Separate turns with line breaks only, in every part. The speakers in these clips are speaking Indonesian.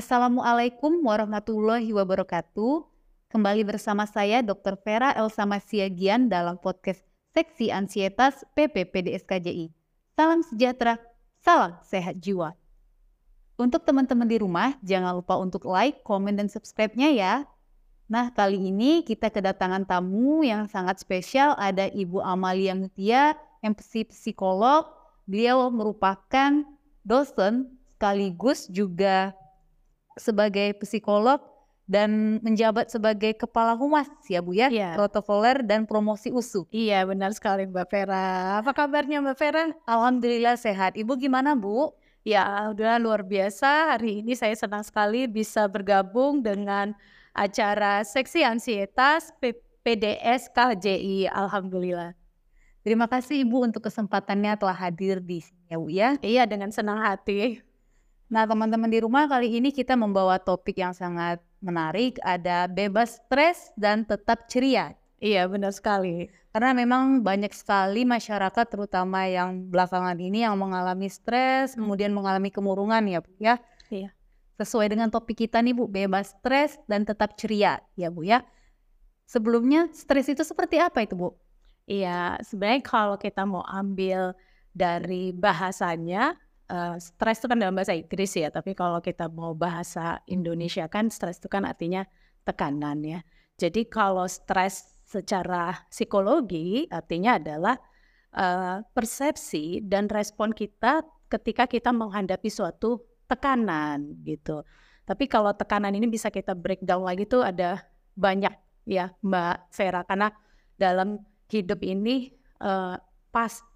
Assalamualaikum warahmatullahi wabarakatuh. Kembali bersama saya Dr. Vera Elsa Masiagian dalam podcast Seksi Ansietas PPPDSKJI. Salam sejahtera, salam sehat jiwa. Untuk teman-teman di rumah, jangan lupa untuk like, komen, dan subscribe-nya ya. Nah, kali ini kita kedatangan tamu yang sangat spesial. Ada Ibu Amalia Mutia, MPC psikolog. Beliau merupakan dosen sekaligus juga sebagai psikolog dan menjabat sebagai kepala humas ya Bu ya,
Iya.
protokoler dan promosi USU.
Iya benar sekali Mbak Vera. Apa kabarnya Mbak Vera?
Alhamdulillah sehat. Ibu gimana Bu?
Ya udah luar biasa. Hari ini saya senang sekali bisa bergabung dengan acara Seksi Ansietas PDS KJI. Alhamdulillah.
Terima kasih Ibu untuk kesempatannya telah hadir di sini ya Bu ya.
Iya dengan senang hati.
Nah teman-teman di rumah kali ini kita membawa topik yang sangat menarik. Ada bebas stres dan tetap ceria.
Iya benar sekali.
Karena memang banyak sekali masyarakat terutama yang belakangan ini yang mengalami stres, kemudian mengalami kemurungan ya Bu ya.
Iya.
Sesuai dengan topik kita nih Bu, bebas stres dan tetap ceria ya Bu ya. Sebelumnya stres itu seperti apa itu Bu?
Iya sebenarnya kalau kita mau ambil dari bahasanya eh, stres itu kan dalam bahasa Inggris ya. Tapi kalau kita mau bahasa Indonesia kan stres itu kan artinya tekanan ya. Jadi kalau stres secara psikologi artinya adalah eh, persepsi dan respon kita ketika kita menghadapi suatu tekanan gitu. Tapi kalau tekanan ini bisa kita breakdown lagi tuh ada banyak ya Mbak Vera karena dalam hidup ini eh,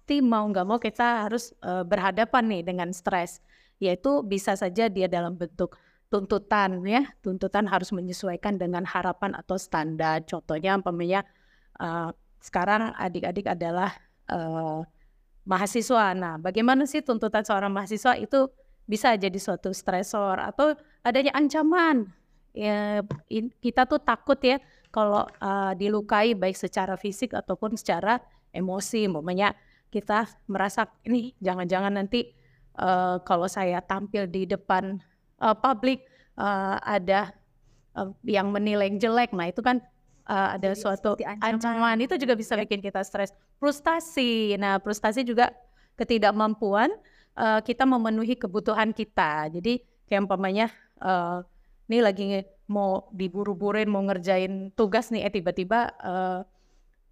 pasti mau nggak mau kita harus eh, berhadapan nih dengan stres. Yaitu bisa saja dia dalam bentuk tuntutan ya. Tuntutan harus menyesuaikan dengan harapan atau standar. Contohnya umpamanya eh, sekarang adik-adik adalah eh, mahasiswa. Nah bagaimana sih tuntutan seorang mahasiswa? Itu bisa jadi suatu stresor atau adanya ancaman. Ya in- kita tuh takut ya kalau uh, dilukai baik secara fisik ataupun secara emosi. Umpamanya kita merasa ini jangan-jangan nanti uh, kalau saya tampil di depan uh, publik uh, ada uh, yang menilai jelek. Nah itu kan uh, ada
Jadi
suatu
ancaman.
ancaman. Itu juga bisa
Ya.
bikin kita stres. Frustasi. Nah frustasi juga ketidakmampuan uh, kita memenuhi kebutuhan kita. Jadi kayak umpamanya uh, ini lagi mau diburu-burin mau ngerjain tugas nih eh tiba-tiba eh,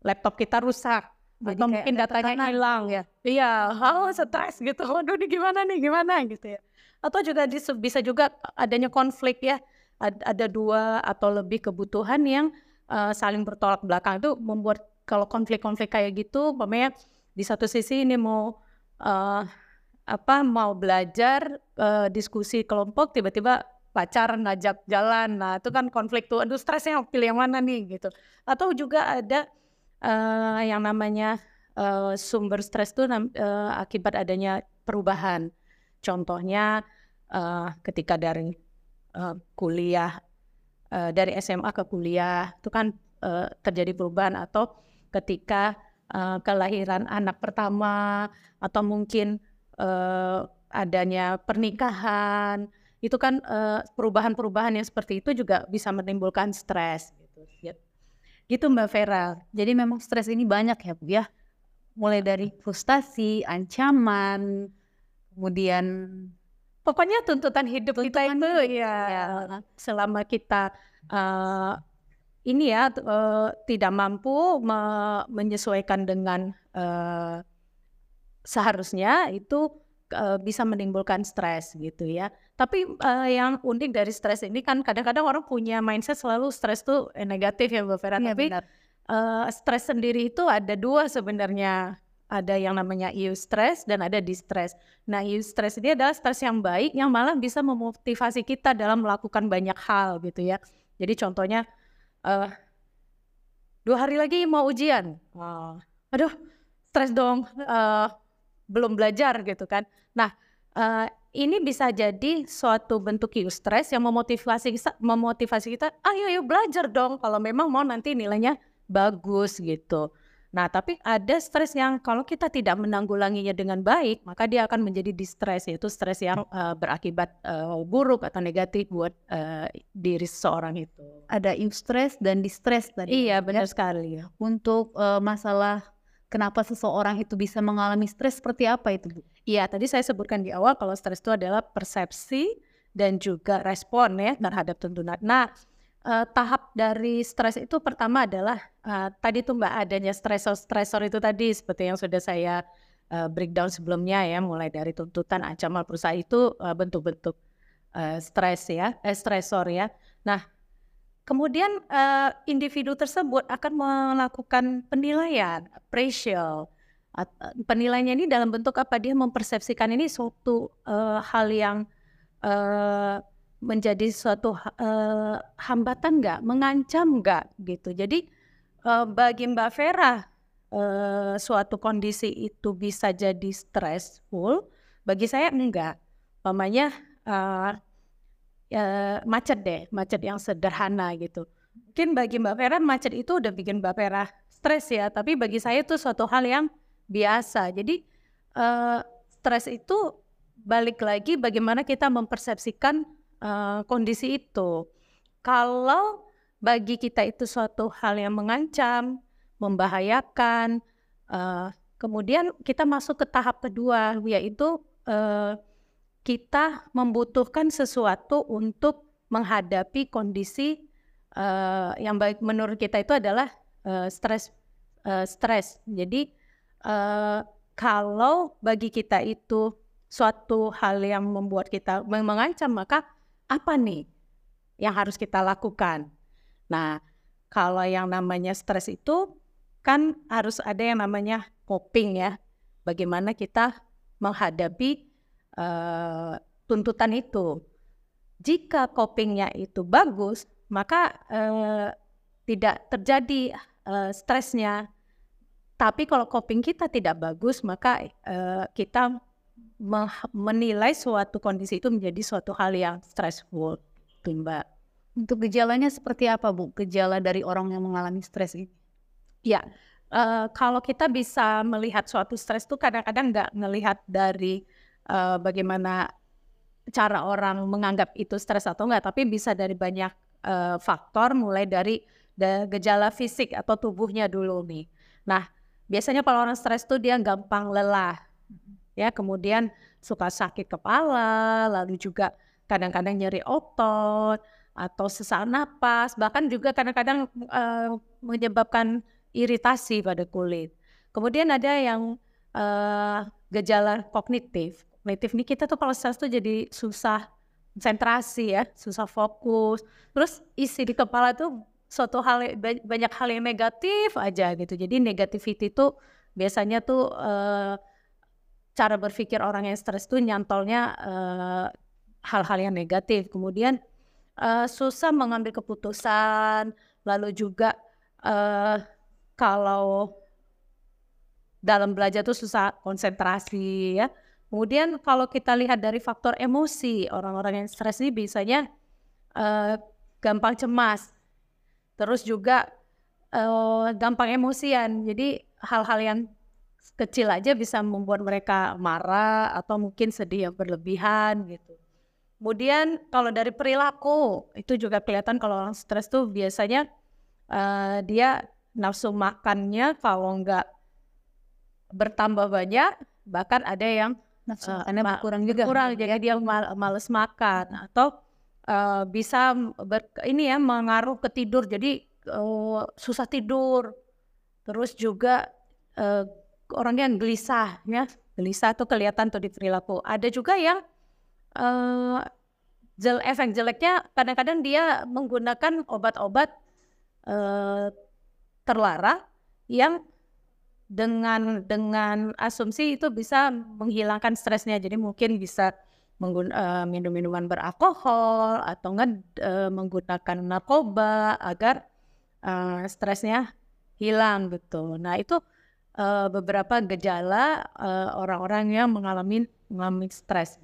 laptop kita rusak
Jadi
atau mungkin datanya
tekanan.
hilang ya? Iya. Oh stres gitu. Waduh ini gimana nih? Gimana? Gitu ya. Atau juga bisa juga adanya konflik ya. Ad- ada dua atau lebih kebutuhan yang eh, saling bertolak belakang. Itu membuat kalau konflik-konflik kayak gitu umpamanya di satu sisi ini mau eh, apa mau belajar eh, diskusi kelompok tiba-tiba pacar ngajak jalan. Nah itu kan konflik tuh aduh stresnya pilih yang mana nih? Gitu. Atau juga ada eh, yang namanya eh, sumber stres tuh nam- eh, akibat adanya perubahan contohnya eh, ketika dari eh, kuliah eh, dari SMA ke kuliah itu kan eh, terjadi perubahan atau ketika eh, kelahiran anak pertama atau mungkin eh, adanya pernikahan itu kan perubahan-perubahan yang seperti itu juga bisa menimbulkan stres. Gitu Mbak Vera.
Jadi memang stres ini banyak ya Bu ya. Mulai dari frustasi, ancaman, kemudian
Pokoknya tuntutan hidup kita itu ya,
ya.
selama kita eh, ini ya eh, tidak mampu me- menyesuaikan dengan eh, seharusnya itu eh, bisa menimbulkan stres gitu ya. Tapi eh, yang unik dari stres ini kan kadang-kadang orang punya mindset selalu stres tuh eh, negatif ya Mbak Vera.
Iya,
Tapi
benar.
eh, stres sendiri itu ada dua sebenarnya. Ada yang namanya eustress dan ada distress. Nah, eustress ini adalah stres yang baik yang malah bisa memotivasi kita dalam melakukan banyak hal gitu ya. Jadi contohnya eh dua hari lagi mau ujian. Oh, aduh, stres dong. eh, belum belajar gitu kan. Nah, eh, ini bisa jadi suatu bentuk eustress yang memotivasi kita, memotivasi kita, ayo ayo belajar dong kalau memang mau nanti nilainya bagus gitu. Nah, tapi ada stres yang kalau kita tidak menanggulanginya dengan baik, maka dia akan menjadi distress, yaitu stres yang uh, berakibat uh, buruk atau negatif buat uh, diri seseorang itu.
Ada eustress dan distress tadi.
Iya, benar sekali.
Untuk uh, masalah kenapa seseorang itu bisa mengalami stres seperti apa itu, Bu?
Iya, tadi saya sebutkan di awal kalau stres itu adalah persepsi dan juga respon ya terhadap tuntunan. Nah, uh, tahap dari stres itu pertama adalah uh, tadi tuh mbak adanya stresor-stresor itu tadi seperti yang sudah saya uh, breakdown sebelumnya ya mulai dari tuntutan ancaman perusahaan itu uh, bentuk-bentuk uh, stres ya eh, stresor ya nah kemudian uh, individu tersebut akan melakukan penilaian appraisal penilaiannya ini dalam bentuk apa dia mempersepsikan ini suatu uh, hal yang uh, menjadi suatu uh, hambatan nggak, mengancam nggak gitu. Jadi uh, bagi Mbak Vera uh, suatu kondisi itu bisa jadi stressful, bagi saya enggak. Pamannya uh, uh, macet deh, macet yang sederhana gitu. Mungkin bagi Mbak Vera macet itu udah bikin Mbak Vera stres ya, tapi bagi saya itu suatu hal yang biasa. Jadi uh, stres itu balik lagi bagaimana kita mempersepsikan uh, kondisi itu. Kalau bagi kita itu suatu hal yang mengancam, membahayakan, uh, kemudian kita masuk ke tahap kedua, yaitu uh, kita membutuhkan sesuatu untuk menghadapi kondisi uh, yang baik menurut kita itu adalah uh, stres, uh, stres. Jadi uh, kalau bagi kita itu suatu hal yang membuat kita mengancam, maka apa nih yang harus kita lakukan? Nah, kalau yang namanya stres itu kan harus ada yang namanya coping ya. Bagaimana kita menghadapi uh, tuntutan itu. Jika copingnya itu bagus, maka uh, tidak terjadi uh, stresnya. Tapi kalau coping kita tidak bagus, maka uh, kita menilai suatu kondisi itu menjadi suatu hal yang stressful, Mbak.
Untuk gejalanya seperti apa Bu? Gejala dari orang yang mengalami stres ini?
Ya, uh, kalau kita bisa melihat suatu stres itu kadang-kadang nggak melihat dari uh, bagaimana cara orang menganggap itu stres atau enggak, tapi bisa dari banyak uh, faktor, mulai dari gejala fisik atau tubuhnya dulu nih. Nah, biasanya kalau orang stres tuh dia gampang lelah, ya kemudian suka sakit kepala lalu juga kadang-kadang nyeri otot atau sesak napas bahkan juga kadang-kadang uh, menyebabkan iritasi pada kulit kemudian ada yang uh, gejala kognitif kognitif ini kita tuh kalau stres tuh jadi susah konsentrasi ya susah fokus terus isi di kepala tuh suatu hal banyak hal yang negatif aja gitu jadi negativity tuh biasanya tuh uh, cara berpikir orang yang stres itu nyantolnya eh, hal-hal yang negatif. Kemudian uh, susah mengambil keputusan, lalu juga uh, kalau dalam belajar tuh susah konsentrasi ya. Kemudian kalau kita lihat dari faktor emosi, orang-orang yang stres ini biasanya uh, gampang cemas, terus juga uh, gampang emosian. Jadi hal-hal yang kecil aja bisa membuat mereka marah atau mungkin sedih yang berlebihan gitu. Kemudian kalau dari perilaku itu juga kelihatan kalau orang stres tuh biasanya uh, dia nafsu makannya kalau nggak bertambah banyak bahkan ada yang
nafsu uh, makannya berkurang juga
kurang jadi dia mal males makan atau uh, bisa ber, ini ya mengaruh ke tidur. Jadi uh, susah tidur. Terus juga uh, orang yang gelisah ya gelisah tuh kelihatan tuh di perilaku. Ada juga yang uh, jel efek jeleknya kadang-kadang dia menggunakan obat-obat uh, terlarang yang dengan dengan asumsi itu bisa menghilangkan stresnya jadi mungkin bisa menggun uh, minum minuman beralkohol atau enggak uh, menggunakan narkoba agar uh, stresnya hilang gitu nah itu uh, beberapa gejala uh, orang-orang yang mengalami mengalami stres.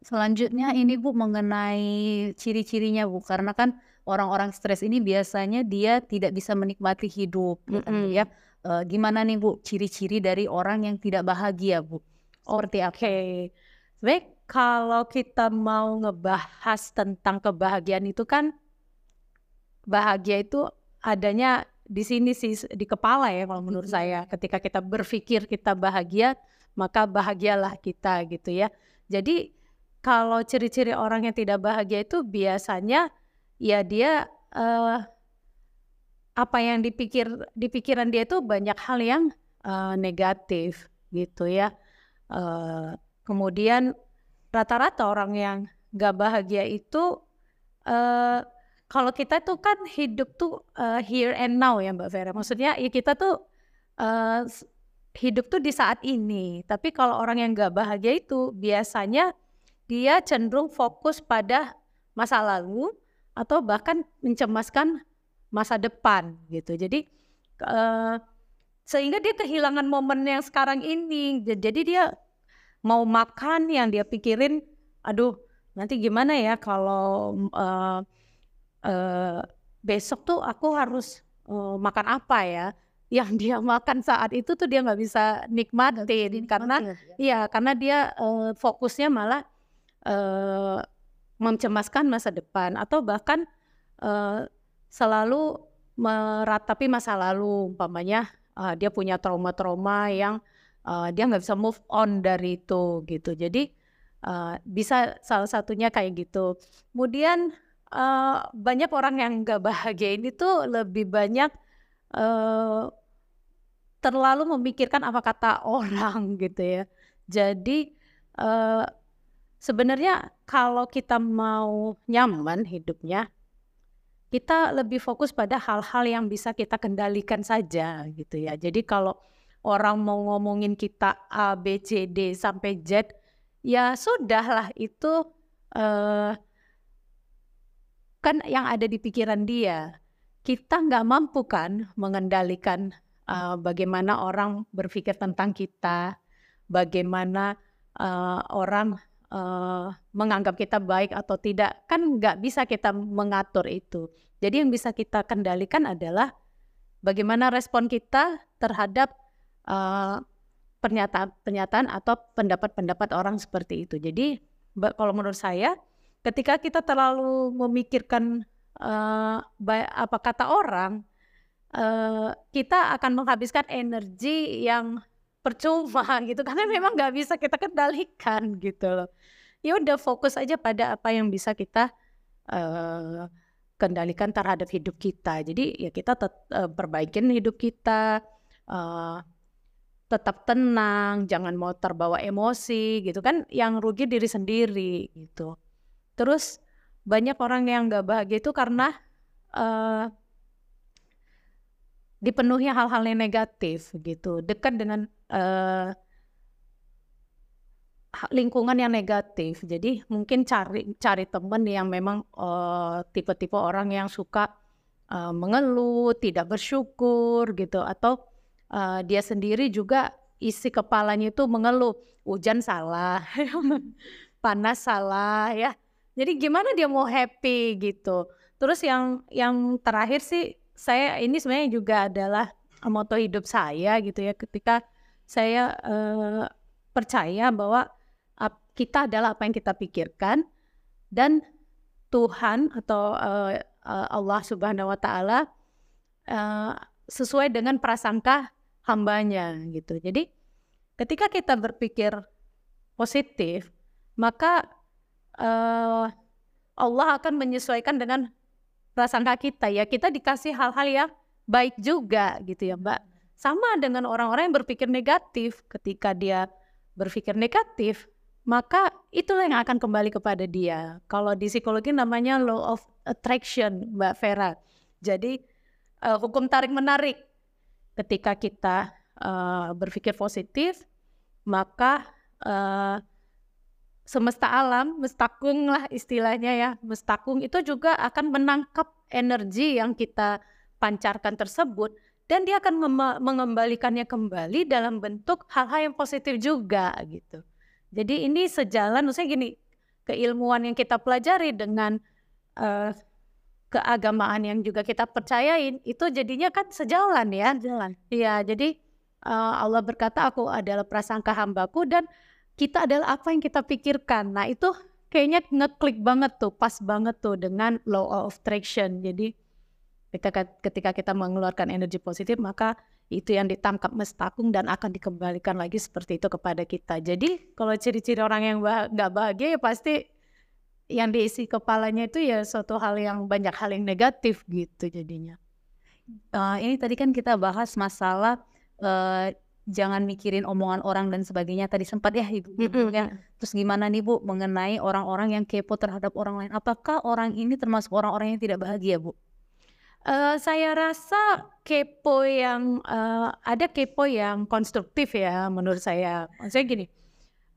Selanjutnya ini Bu mengenai ciri-cirinya Bu karena kan orang-orang stres ini biasanya dia tidak bisa menikmati hidup mm -hmm. ya uh, gimana nih Bu? Ciri-ciri dari orang yang tidak bahagia Bu? Seperti apa?
Oke, baik kalau kita mau ngebahas tentang kebahagiaan itu kan bahagia itu adanya di sini sih di kepala ya kalau menurut saya. Ketika kita berpikir kita bahagia maka bahagialah kita gitu ya. Jadi kalau ciri-ciri orang yang tidak bahagia itu biasanya ya dia uh, apa yang dipikir di pikiran dia itu banyak hal yang uh, negatif gitu ya uh, kemudian rata-rata orang yang gak bahagia itu uh, kalau kita tuh kan hidup tuh uh, here and now ya Mbak Vera. Maksudnya ya kita tuh uh, hidup tuh di saat ini. Tapi kalau orang yang nggak bahagia itu biasanya dia cenderung fokus pada masa lalu atau bahkan mencemaskan masa depan gitu. Jadi uh, sehingga dia kehilangan momen yang sekarang ini. Jadi dia mau makan yang dia pikirin, aduh nanti gimana ya kalau uh, uh, besok tuh aku harus uh, makan apa ya yang dia makan saat itu tuh dia nggak bisa nikmatin karena ya. iya karena dia uh, fokusnya malah uh, mencemaskan masa depan atau bahkan uh, selalu meratapi masa lalu umpamanya uh, dia punya trauma-trauma yang uh, dia nggak bisa move on dari itu gitu jadi uh, bisa salah satunya kayak gitu kemudian uh, banyak orang yang nggak bahagia ini tuh lebih banyak uh, terlalu memikirkan apa kata orang gitu ya. Jadi uh, sebenarnya kalau kita mau nyaman hidupnya, kita lebih fokus pada hal-hal yang bisa kita kendalikan saja gitu ya. Jadi kalau orang mau ngomongin kita A, B, C, D sampai Z, ya sudahlah itu uh, kan yang ada di pikiran dia. Kita nggak mampu kan mengendalikan uh, bagaimana orang berpikir tentang kita, bagaimana uh, orang uh, menganggap kita baik atau tidak, kan nggak bisa kita mengatur itu. Jadi yang bisa kita kendalikan adalah bagaimana respon kita terhadap pernyataan-pernyataan uh, atau pendapat-pendapat orang seperti itu. Jadi kalau menurut saya ketika kita terlalu memikirkan uh, apa kata orang, uh, kita akan menghabiskan energi yang percuma gitu karena memang nggak bisa kita kendalikan gitu loh. Ya udah fokus aja pada apa yang bisa kita uh, kendalikan terhadap hidup kita. Jadi ya kita uh, perbaikin hidup kita. Uh, tetap tenang, jangan mau terbawa emosi gitu kan yang rugi diri sendiri gitu. Terus banyak orang yang nggak bahagia itu karena uh, dipenuhi hal-hal yang negatif gitu, dekat dengan uh, lingkungan yang negatif. Jadi mungkin cari cari teman yang memang uh, tipe-tipe orang yang suka uh, mengeluh, tidak bersyukur gitu, atau uh, dia sendiri juga isi kepalanya itu mengeluh, hujan salah, panas salah ya jadi gimana dia mau happy gitu. Terus yang yang terakhir sih saya ini sebenarnya juga adalah moto hidup saya gitu ya ketika saya uh, percaya bahwa uh, kita adalah apa yang kita pikirkan dan Tuhan atau uh, Allah Subhanahu wa taala uh, sesuai dengan prasangka hambanya gitu. Jadi ketika kita berpikir positif, maka uh, Allah akan menyesuaikan dengan prasangka kita ya. Kita dikasih hal-hal yang baik juga gitu ya Mbak. Sama dengan orang-orang yang berpikir negatif. Ketika dia berpikir negatif, maka itulah yang akan kembali kepada dia. Kalau di psikologi namanya law of attraction, Mbak Vera. Jadi uh, hukum tarik menarik. Ketika kita uh, berpikir positif, maka uh, semesta alam, mestakung lah istilahnya ya, mestakung itu juga akan menangkap energi yang kita pancarkan tersebut dan dia akan mengembalikannya kembali dalam bentuk hal-hal yang positif juga gitu. Jadi ini sejalan, maksudnya gini, keilmuan yang kita pelajari dengan uh, keagamaan yang juga kita percayain itu jadinya kan sejalan ya.
Jalan.
Iya, jadi uh, Allah berkata aku adalah prasangka hambaku dan kita adalah apa yang kita pikirkan. Nah, itu kayaknya ngeklik banget tuh, pas banget tuh dengan law of attraction. Jadi ketika ketika kita mengeluarkan energi positif maka itu yang ditangkap mestakung dan akan dikembalikan lagi seperti itu kepada kita. Jadi kalau ciri-ciri orang yang nggak bah bahagia ya pasti yang diisi kepalanya itu ya suatu hal yang banyak hal yang negatif gitu jadinya.
Uh, ini tadi kan kita bahas masalah uh, jangan mikirin omongan orang dan sebagainya. Tadi sempat ya ibu. Mm-hmm. Ya. Terus gimana nih bu mengenai orang-orang yang kepo terhadap orang lain? Apakah orang ini termasuk orang-orang yang tidak bahagia bu?
Uh, saya rasa kepo yang uh, ada kepo yang konstruktif ya menurut saya. Maksudnya gini,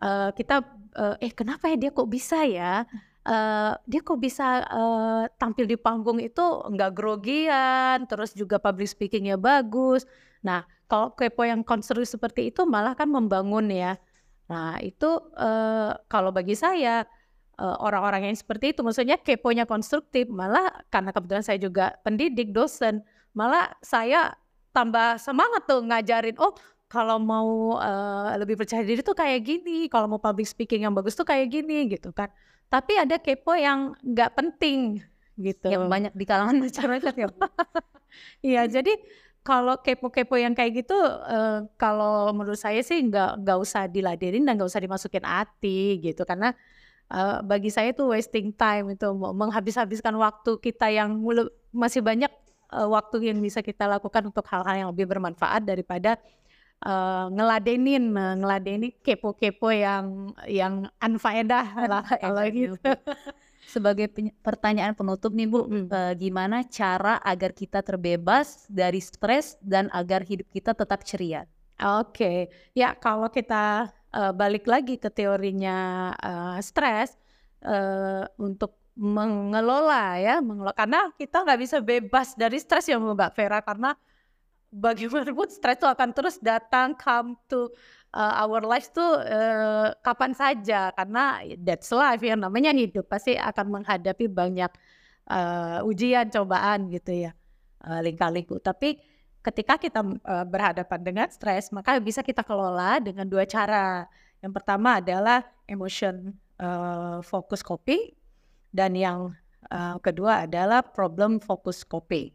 uh, kita uh, eh kenapa ya dia kok bisa ya? uh, dia kok bisa uh, tampil di panggung itu nggak grogian, terus juga public speakingnya bagus. Nah, kalau kepo yang konstruktif seperti itu malah kan membangun ya. Nah, itu uh, kalau bagi saya orang-orang uh, yang seperti itu, maksudnya keponya konstruktif, malah karena kebetulan saya juga pendidik, dosen, malah saya tambah semangat tuh ngajarin, oh kalau mau uh, lebih percaya diri tuh kayak gini, kalau mau public speaking yang bagus tuh kayak gini gitu kan. Tapi ada kepo yang nggak penting gitu.
Yang banyak di kalangan masyarakat ya.
Iya, jadi kalau kepo-kepo yang kayak gitu, uh, kalau menurut saya sih nggak nggak usah diladenin dan nggak usah dimasukin hati gitu, karena uh, bagi saya itu wasting time itu menghabis-habiskan waktu kita yang masih banyak uh, waktu yang bisa kita lakukan untuk hal-hal yang lebih bermanfaat daripada uh, ngeladenin uh, ngeladenin kepo-kepo yang yang unfaedah lah kalau gitu.
Sebagai pertanyaan penutup nih Bu, hmm. uh, gimana cara agar kita terbebas dari stres dan agar hidup kita tetap ceria?
Oke, okay. ya kalau kita uh, balik lagi ke teorinya uh, stres uh, untuk mengelola ya, mengelola. Karena kita nggak bisa bebas dari stres ya Mbak Vera karena bagaimanapun stres itu akan terus datang come to uh, our lives tuh uh, kapan saja. Karena that's life yang namanya hidup pasti akan menghadapi banyak uh, ujian cobaan gitu ya uh, lingka-liku tapi ketika kita uh, berhadapan dengan stres maka bisa kita kelola dengan dua cara yang pertama adalah emotion uh, focus coping dan yang uh, kedua adalah problem focus coping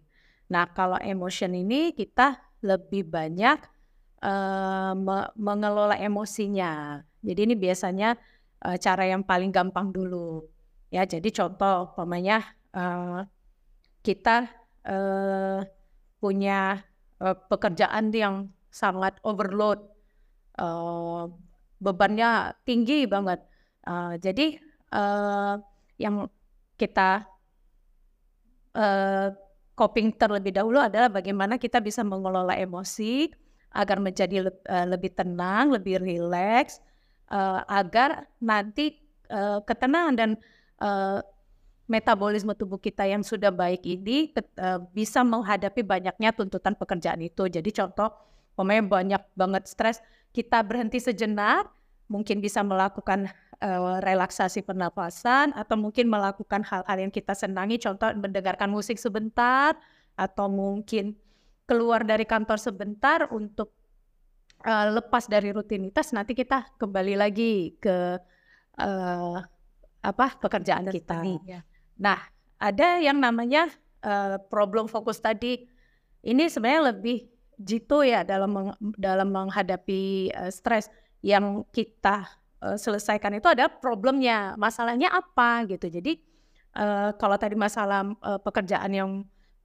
Nah, kalau emotion ini kita lebih banyak uh, me mengelola emosinya. Jadi ini biasanya uh, cara yang paling gampang dulu. Ya, jadi contoh umpamanya uh, kita uh, punya uh, pekerjaan yang sangat overload, uh, bebannya tinggi banget. Uh, jadi uh, yang kita uh, coping terlebih dahulu adalah bagaimana kita bisa mengelola emosi agar menjadi le uh, lebih tenang, lebih rileks, uh, agar nanti uh, ketenangan dan uh, metabolisme tubuh kita yang sudah baik ini uh, bisa menghadapi banyaknya tuntutan pekerjaan itu. Jadi contoh, pemain banyak banget stres, kita berhenti sejenak, mungkin bisa melakukan uh, relaksasi pernapasan atau mungkin melakukan hal-hal yang kita senangi, contoh mendengarkan musik sebentar atau mungkin keluar dari kantor sebentar untuk uh, lepas dari rutinitas. Nanti kita kembali lagi ke uh, apa pekerjaan kita. Ya. Nah, ada yang namanya uh, problem fokus tadi. Ini sebenarnya lebih jitu ya dalam meng, dalam menghadapi uh, stres yang kita uh, selesaikan itu ada problemnya, masalahnya apa gitu. Jadi uh, kalau tadi masalah uh, pekerjaan yang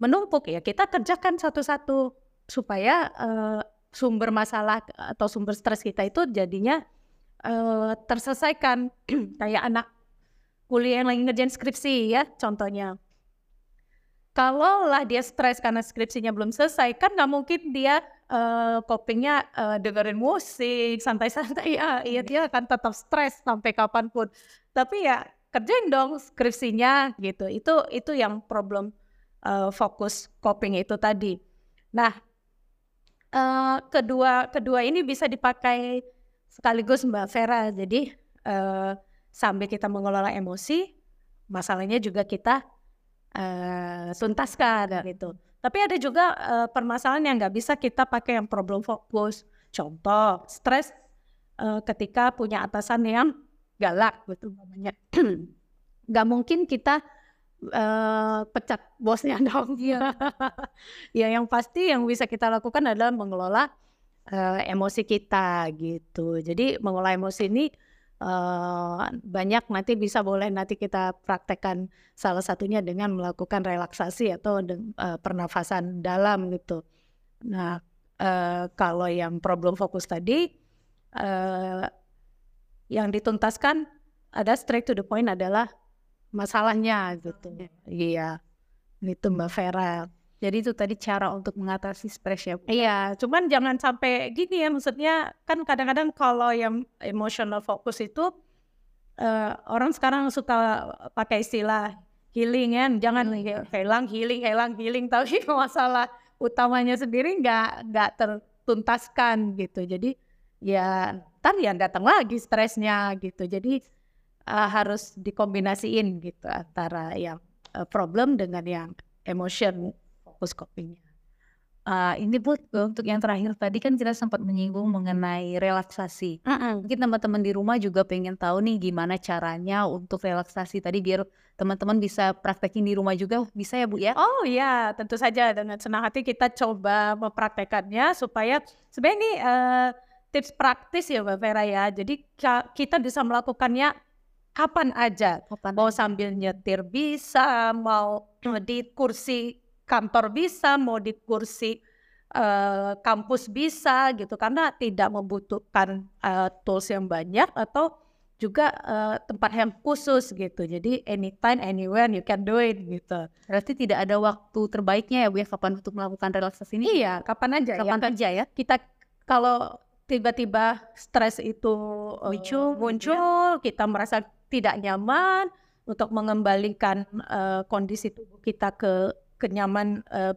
menumpuk ya kita kerjakan satu-satu supaya uh, sumber masalah atau sumber stres kita itu jadinya uh, terselesaikan kayak anak kuliah yang lagi ngerjain skripsi ya contohnya. Kalau lah dia stres karena skripsinya belum selesai kan nggak mungkin dia uh, copingnya uh, dengerin musik santai-santai. Ya iya dia akan tetap stres sampai kapan pun. Tapi ya kerjain dong skripsinya gitu. Itu itu yang problem uh, fokus coping itu tadi. Nah uh, kedua kedua ini bisa dipakai sekaligus mbak Vera. Jadi uh, sambil kita mengelola emosi masalahnya juga kita uh, tuntaskan gitu. Tapi ada juga uh, permasalahan yang nggak bisa kita pakai yang problem fokus. Contoh, stres uh, ketika punya atasan yang galak gitu namanya. Nggak mungkin kita uh, pecat bosnya dong. Iya. ya yang pasti yang bisa kita lakukan adalah mengelola uh, emosi kita gitu. Jadi mengelola emosi ini uh, banyak nanti bisa boleh nanti kita praktekkan salah satunya dengan melakukan relaksasi atau uh, pernafasan dalam gitu. Nah uh, kalau yang problem fokus tadi uh, yang dituntaskan ada straight to the point adalah masalahnya gitu. Iya, itu Mbak Vera.
Jadi itu tadi cara untuk mengatasi stres ya.
Iya, cuman jangan sampai gini ya, maksudnya kan kadang-kadang kalau yang emotional fokus itu uh, orang sekarang suka pakai istilah healing ya, jangan hmm. hilang healing, hilang healing, tapi masalah utamanya sendiri nggak nggak tertuntaskan gitu. Jadi ya ntar ya datang lagi stresnya gitu. Jadi uh, harus dikombinasiin gitu antara yang uh, problem dengan yang emotion fokus copingnya.
Uh, ini bu untuk yang terakhir tadi kan kita sempat menyinggung mengenai relaksasi. Uh -uh. Mungkin teman-teman di rumah juga pengen tahu nih gimana caranya untuk relaksasi tadi biar teman-teman bisa praktekin di rumah juga bisa ya bu ya?
Oh iya tentu saja dengan senang hati kita coba mempraktekannya supaya sebenarnya ini uh, tips praktis ya Mbak Vera ya. Jadi kita bisa melakukannya kapan aja. Kapan mau sambil nyetir bisa, mau di kursi kantor bisa, mau di kursi uh, kampus bisa gitu karena tidak membutuhkan uh, tools yang banyak atau juga uh, tempat yang khusus gitu. Jadi anytime, anywhere you can do it gitu.
Berarti tidak ada waktu terbaiknya ya Bu ya kapan untuk melakukan relaksasi ini?
Iya, kapan aja
ya. kapan
ya.
aja ya.
Kita kalau tiba-tiba stres itu
muncul,
uh, muncul, ya. kita merasa tidak nyaman untuk mengembalikan uh, kondisi tubuh kita ke kenyaman uh,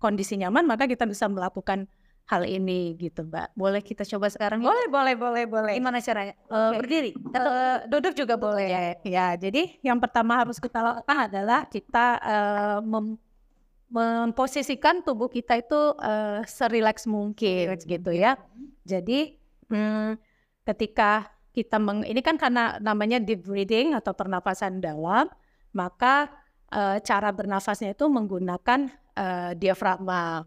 kondisi nyaman maka kita bisa melakukan hal ini gitu mbak.
Boleh kita coba sekarang?
Boleh ya? boleh boleh boleh.
Gimana caranya? Uh, berdiri.
Atau uh, duduk juga boleh. ya. Ya jadi yang pertama harus kita lakukan adalah kita uh, mem memposisikan tubuh kita itu uh, serileks mungkin gitu ya. Jadi hmm, ketika kita meng ini kan karena namanya deep breathing atau pernapasan dalam maka uh, cara bernafasnya itu menggunakan uh, diafragma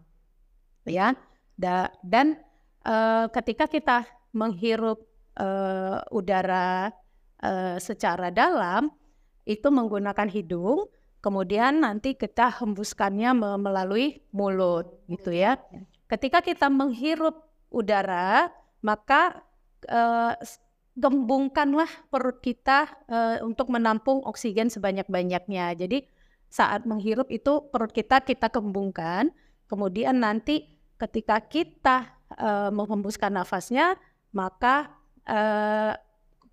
ya da, dan uh, ketika kita menghirup uh, udara uh, secara dalam itu menggunakan hidung kemudian nanti kita hembuskannya melalui mulut gitu ya ketika kita menghirup udara maka uh, gembungkanlah perut kita uh, untuk menampung oksigen sebanyak-banyaknya. Jadi saat menghirup itu perut kita kita kembungkan, kemudian nanti ketika kita uh, menghembuskan nafasnya, maka uh,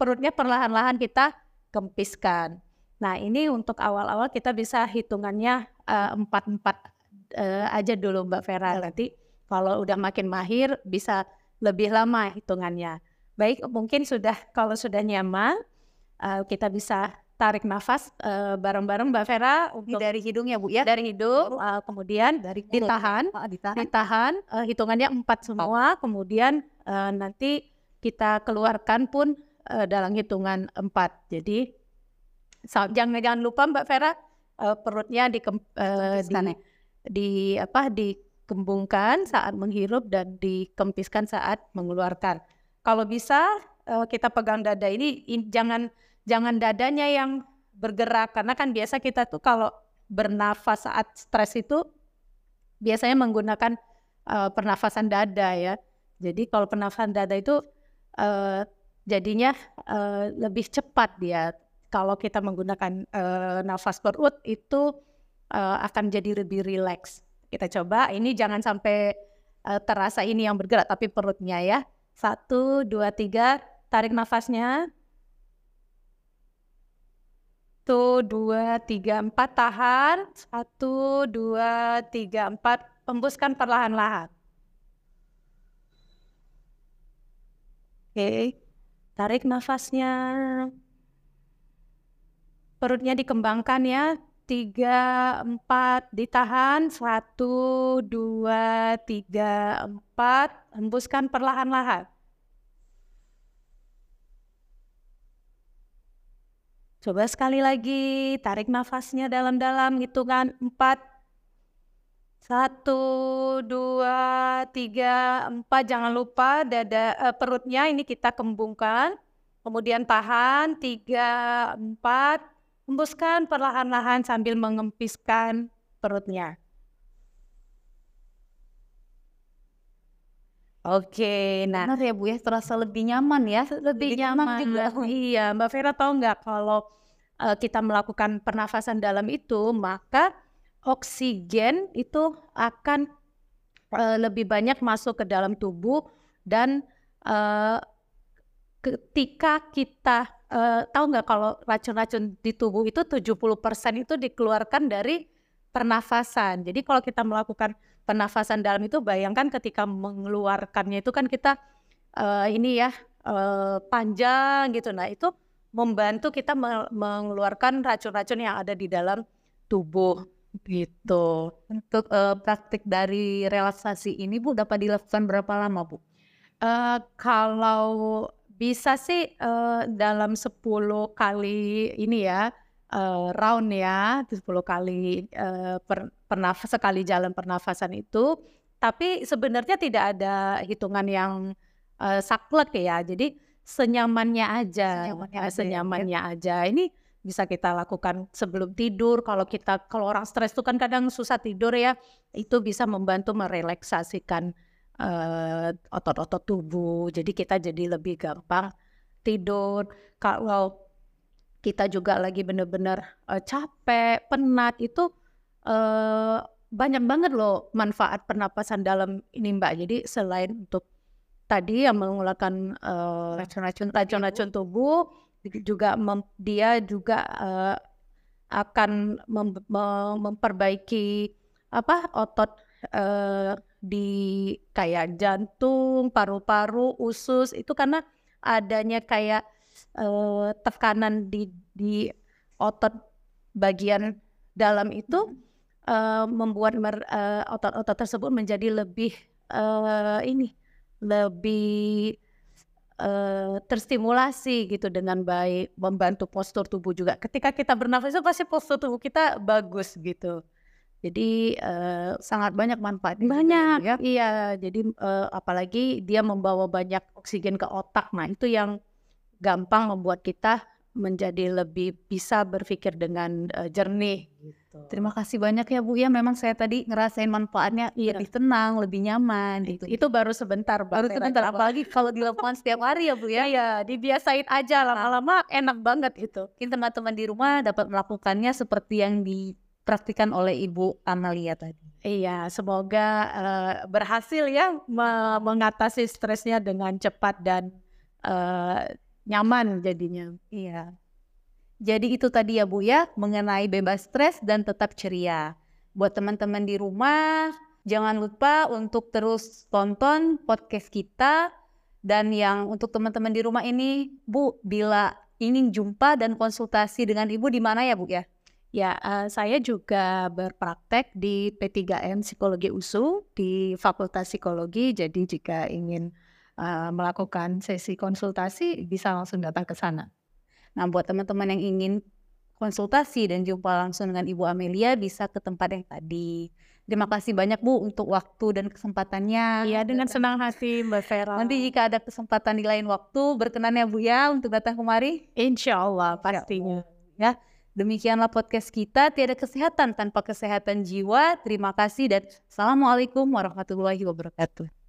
perutnya perlahan-lahan kita kempiskan. Nah ini untuk awal-awal kita bisa hitungannya empat-empat uh, aja dulu Mbak Vera. Nanti kalau udah makin mahir bisa lebih lama hitungannya. Baik, mungkin sudah kalau sudah nyaman, uh, kita bisa tarik nafas uh, bareng-bareng Mbak Vera
untuk dari hidung ya Bu ya.
Dari hidung, uh, kemudian dari ditahan, oh, ditahan, ditahan uh, hitungannya empat semua, kemudian uh, nanti kita keluarkan pun uh, dalam hitungan empat. Jadi jangan jangan lupa Mbak Vera uh, perutnya di, uh, di, ya? di apa dikembungkan saat menghirup dan dikempiskan saat mengeluarkan kalau bisa uh, kita pegang dada ini in, jangan jangan dadanya yang bergerak karena kan biasa kita tuh kalau bernafas saat stres itu biasanya menggunakan uh, pernafasan dada ya. Jadi kalau pernafasan dada itu uh, jadinya uh, lebih cepat dia. Kalau kita menggunakan uh, nafas perut itu uh, akan jadi lebih rileks. Kita coba ini jangan sampai uh, terasa ini yang bergerak tapi perutnya ya. Satu, dua, tiga. Tarik nafasnya. Satu, dua, tiga, empat. Tahan. Satu, dua, tiga, empat. Hembuskan perlahan-lahan. Oke. Tarik nafasnya. Perutnya dikembangkan ya. tiga, empat, ditahan, satu, dua, tiga, empat, hembuskan perlahan-lahan. Coba sekali lagi, tarik nafasnya dalam-dalam, hitungan empat, satu, dua, tiga, empat. Jangan lupa dada uh, perutnya ini kita kembungkan. Kemudian tahan, tiga, empat. Hembuskan perlahan-lahan sambil mengempiskan perutnya. Oke, nah
Benar ya Bu ya, terasa lebih nyaman ya.
lebih
Lebih
nyaman.
juga.
Iya, Mbak Vera tahu nggak kalau uh, kita melakukan pernafasan dalam itu, maka oksigen itu akan uh, lebih banyak masuk ke dalam tubuh dan uh, ketika kita uh, tahu nggak kalau racun-racun di tubuh itu 70% itu dikeluarkan dari pernafasan. Jadi kalau kita melakukan pernafasan dalam itu bayangkan ketika mengeluarkannya itu kan kita uh, ini ya uh, panjang gitu. Nah, itu membantu kita me mengeluarkan racun-racun yang ada di dalam tubuh gitu.
Untuk uh, praktik dari relaksasi ini Bu dapat dilakukan berapa lama Bu?
Uh, kalau bisa sih uh, dalam 10 kali ini ya uh, round ya, 10 kali uh, per, pernafas sekali jalan pernafasan itu. Tapi sebenarnya tidak ada hitungan yang uh, saklek ya. Jadi senyamannya aja,
Senyamannya
uh,
aja ya,
senyamannya aja. Ini bisa kita lakukan sebelum tidur. Kalau kita kalau orang stres itu kan kadang susah tidur ya, itu bisa membantu merelaksasikan uh, otot-otot tubuh. Jadi kita jadi lebih gampang tidur. Kalau kita juga lagi benar-benar uh, capek, penat itu uh, banyak banget loh manfaat pernapasan dalam ini Mbak. Jadi selain untuk tadi yang mengeluarkan racun-racun uh, racun-racun tubuh juga mem, dia juga uh, akan mem, mem, memperbaiki apa otot uh, di kayak jantung, paru-paru, usus itu karena adanya kayak uh, tekanan di di otot bagian dalam itu uh, membuat otot-otot uh, tersebut menjadi lebih uh, ini lebih uh, terstimulasi gitu dengan baik, membantu postur tubuh juga. Ketika kita bernafas itu pasti postur tubuh kita bagus gitu. Jadi uh,
sangat banyak manfaatnya.
Banyak, ya. iya. Jadi uh, apalagi dia membawa banyak oksigen ke otak. Nah itu yang gampang membuat kita menjadi lebih bisa berpikir dengan uh, jernih. Gitu.
Terima kasih banyak ya Bu ya. Memang saya tadi ngerasain manfaatnya iya. lebih tenang, lebih nyaman.
Itu, itu baru sebentar.
Baru sebentar. Apalagi kalau dilakukan setiap hari ya Bu ya.
Iya, dibiasain aja lama-lama enak banget itu.
Mungkin teman-teman di rumah dapat melakukannya seperti yang dipraktikkan oleh Ibu Amalia tadi.
Iya, semoga uh, berhasil ya mengatasi stresnya dengan cepat dan uh, nyaman jadinya.
Iya. Jadi itu tadi ya Bu ya, mengenai bebas stres dan tetap ceria. Buat teman-teman di rumah, jangan lupa untuk terus tonton podcast kita. Dan yang untuk teman-teman di rumah ini, Bu, bila ingin jumpa dan konsultasi dengan Ibu di mana ya Bu ya?
Ya, uh, saya juga berpraktek di P3N Psikologi USU di Fakultas Psikologi. Jadi jika ingin uh, melakukan sesi konsultasi bisa langsung datang ke sana.
Nah, buat teman-teman yang ingin konsultasi dan jumpa langsung dengan Ibu Amelia bisa ke tempat yang tadi. Terima kasih banyak Bu untuk waktu dan kesempatannya.
Iya, dengan senang hati Mbak Vera.
Nanti jika ada kesempatan di lain waktu, berkenan ya Bu ya untuk datang kemari.
Insya Allah, pastinya.
Ya, demikianlah podcast kita. Tiada kesehatan tanpa kesehatan jiwa. Terima kasih dan Assalamualaikum warahmatullahi wabarakatuh.